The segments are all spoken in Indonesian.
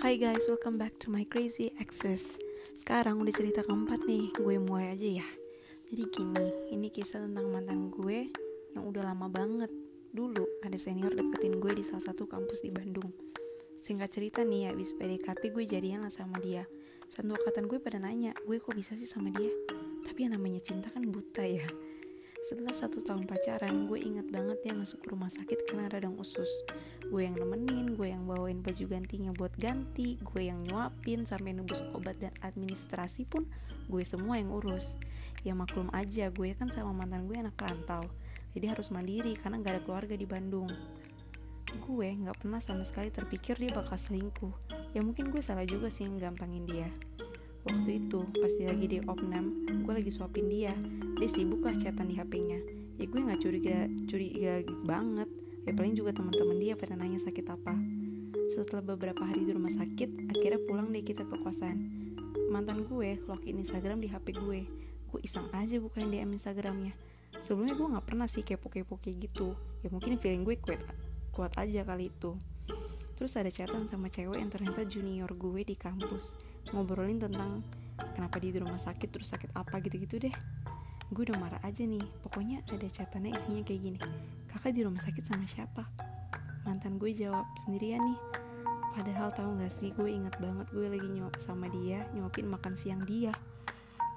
Hai guys, welcome back to my crazy access Sekarang udah cerita keempat nih, gue mulai aja ya. Jadi gini, ini kisah tentang mantan gue yang udah lama banget. Dulu ada senior deketin gue di salah satu kampus di Bandung. Singkat cerita nih, abis PDKT gue jadian lah sama dia. Satu angkatan gue pada nanya, gue kok bisa sih sama dia? Tapi yang namanya cinta kan buta ya. Setelah satu tahun pacaran, gue inget banget dia masuk rumah sakit karena radang usus. Gue yang nemenin, gue yang bawain baju gantinya buat ganti, gue yang nyuapin sampai nebus obat dan administrasi pun gue semua yang urus. Ya maklum aja, gue kan sama mantan gue anak rantau, jadi harus mandiri karena gak ada keluarga di Bandung. Gue gak pernah sama sekali terpikir dia bakal selingkuh. Ya mungkin gue salah juga sih gampangin dia. Waktu itu, pas dia lagi di opnam, gue lagi suapin dia. Dia sibuk lah chatan di HP-nya. Ya gue nggak curiga curiga banget. Ya paling juga teman-teman dia pada nanya sakit apa. Setelah beberapa hari di rumah sakit, akhirnya pulang deh kita ke kosan. Mantan gue login Instagram di HP gue. Gue iseng aja bukain DM Instagramnya. Sebelumnya gue nggak pernah sih kepo-kepo kayak gitu. Ya mungkin feeling gue kuat, kuat aja kali itu. Terus ada chatan sama cewek yang ternyata junior gue di kampus ngobrolin tentang kenapa dia di rumah sakit terus sakit apa gitu-gitu deh gue udah marah aja nih. Pokoknya ada catatannya isinya kayak gini. Kakak di rumah sakit sama siapa? Mantan gue jawab sendirian nih. Padahal tahu gak sih gue inget banget gue lagi nyuap sama dia nyuapin makan siang dia.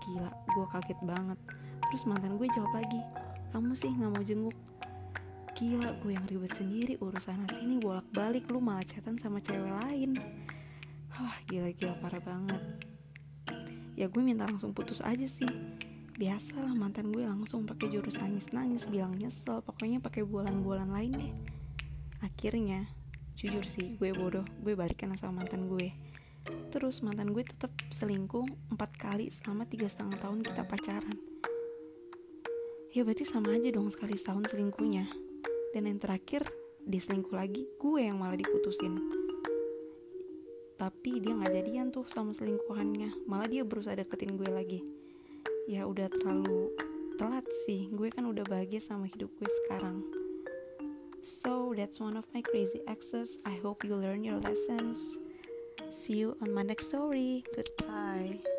Gila gue kaget banget. Terus mantan gue jawab lagi kamu sih nggak mau jenguk. Gila gue yang ribet sendiri urusan sini bolak balik lu malah catatan sama cewek lain. Wah gila-gila parah banget. Ya gue minta langsung putus aja sih biasalah mantan gue langsung pakai jurus nangis-nangis bilang nyesel pokoknya pakai bulan-bulan lain deh. Akhirnya jujur sih gue bodoh gue balikan sama mantan gue. Terus mantan gue tetap selingkuh empat kali selama tiga setengah tahun kita pacaran. Ya berarti sama aja dong sekali setahun selingkuhnya. Dan yang terakhir dia selingkuh lagi gue yang malah diputusin. Tapi dia nggak jadian tuh sama selingkuhannya malah dia berusaha deketin gue lagi ya udah terlalu telat sih. Gue kan udah bahagia sama hidup gue sekarang. So that's one of my crazy exes. I hope you learn your lessons. See you on my next story. Goodbye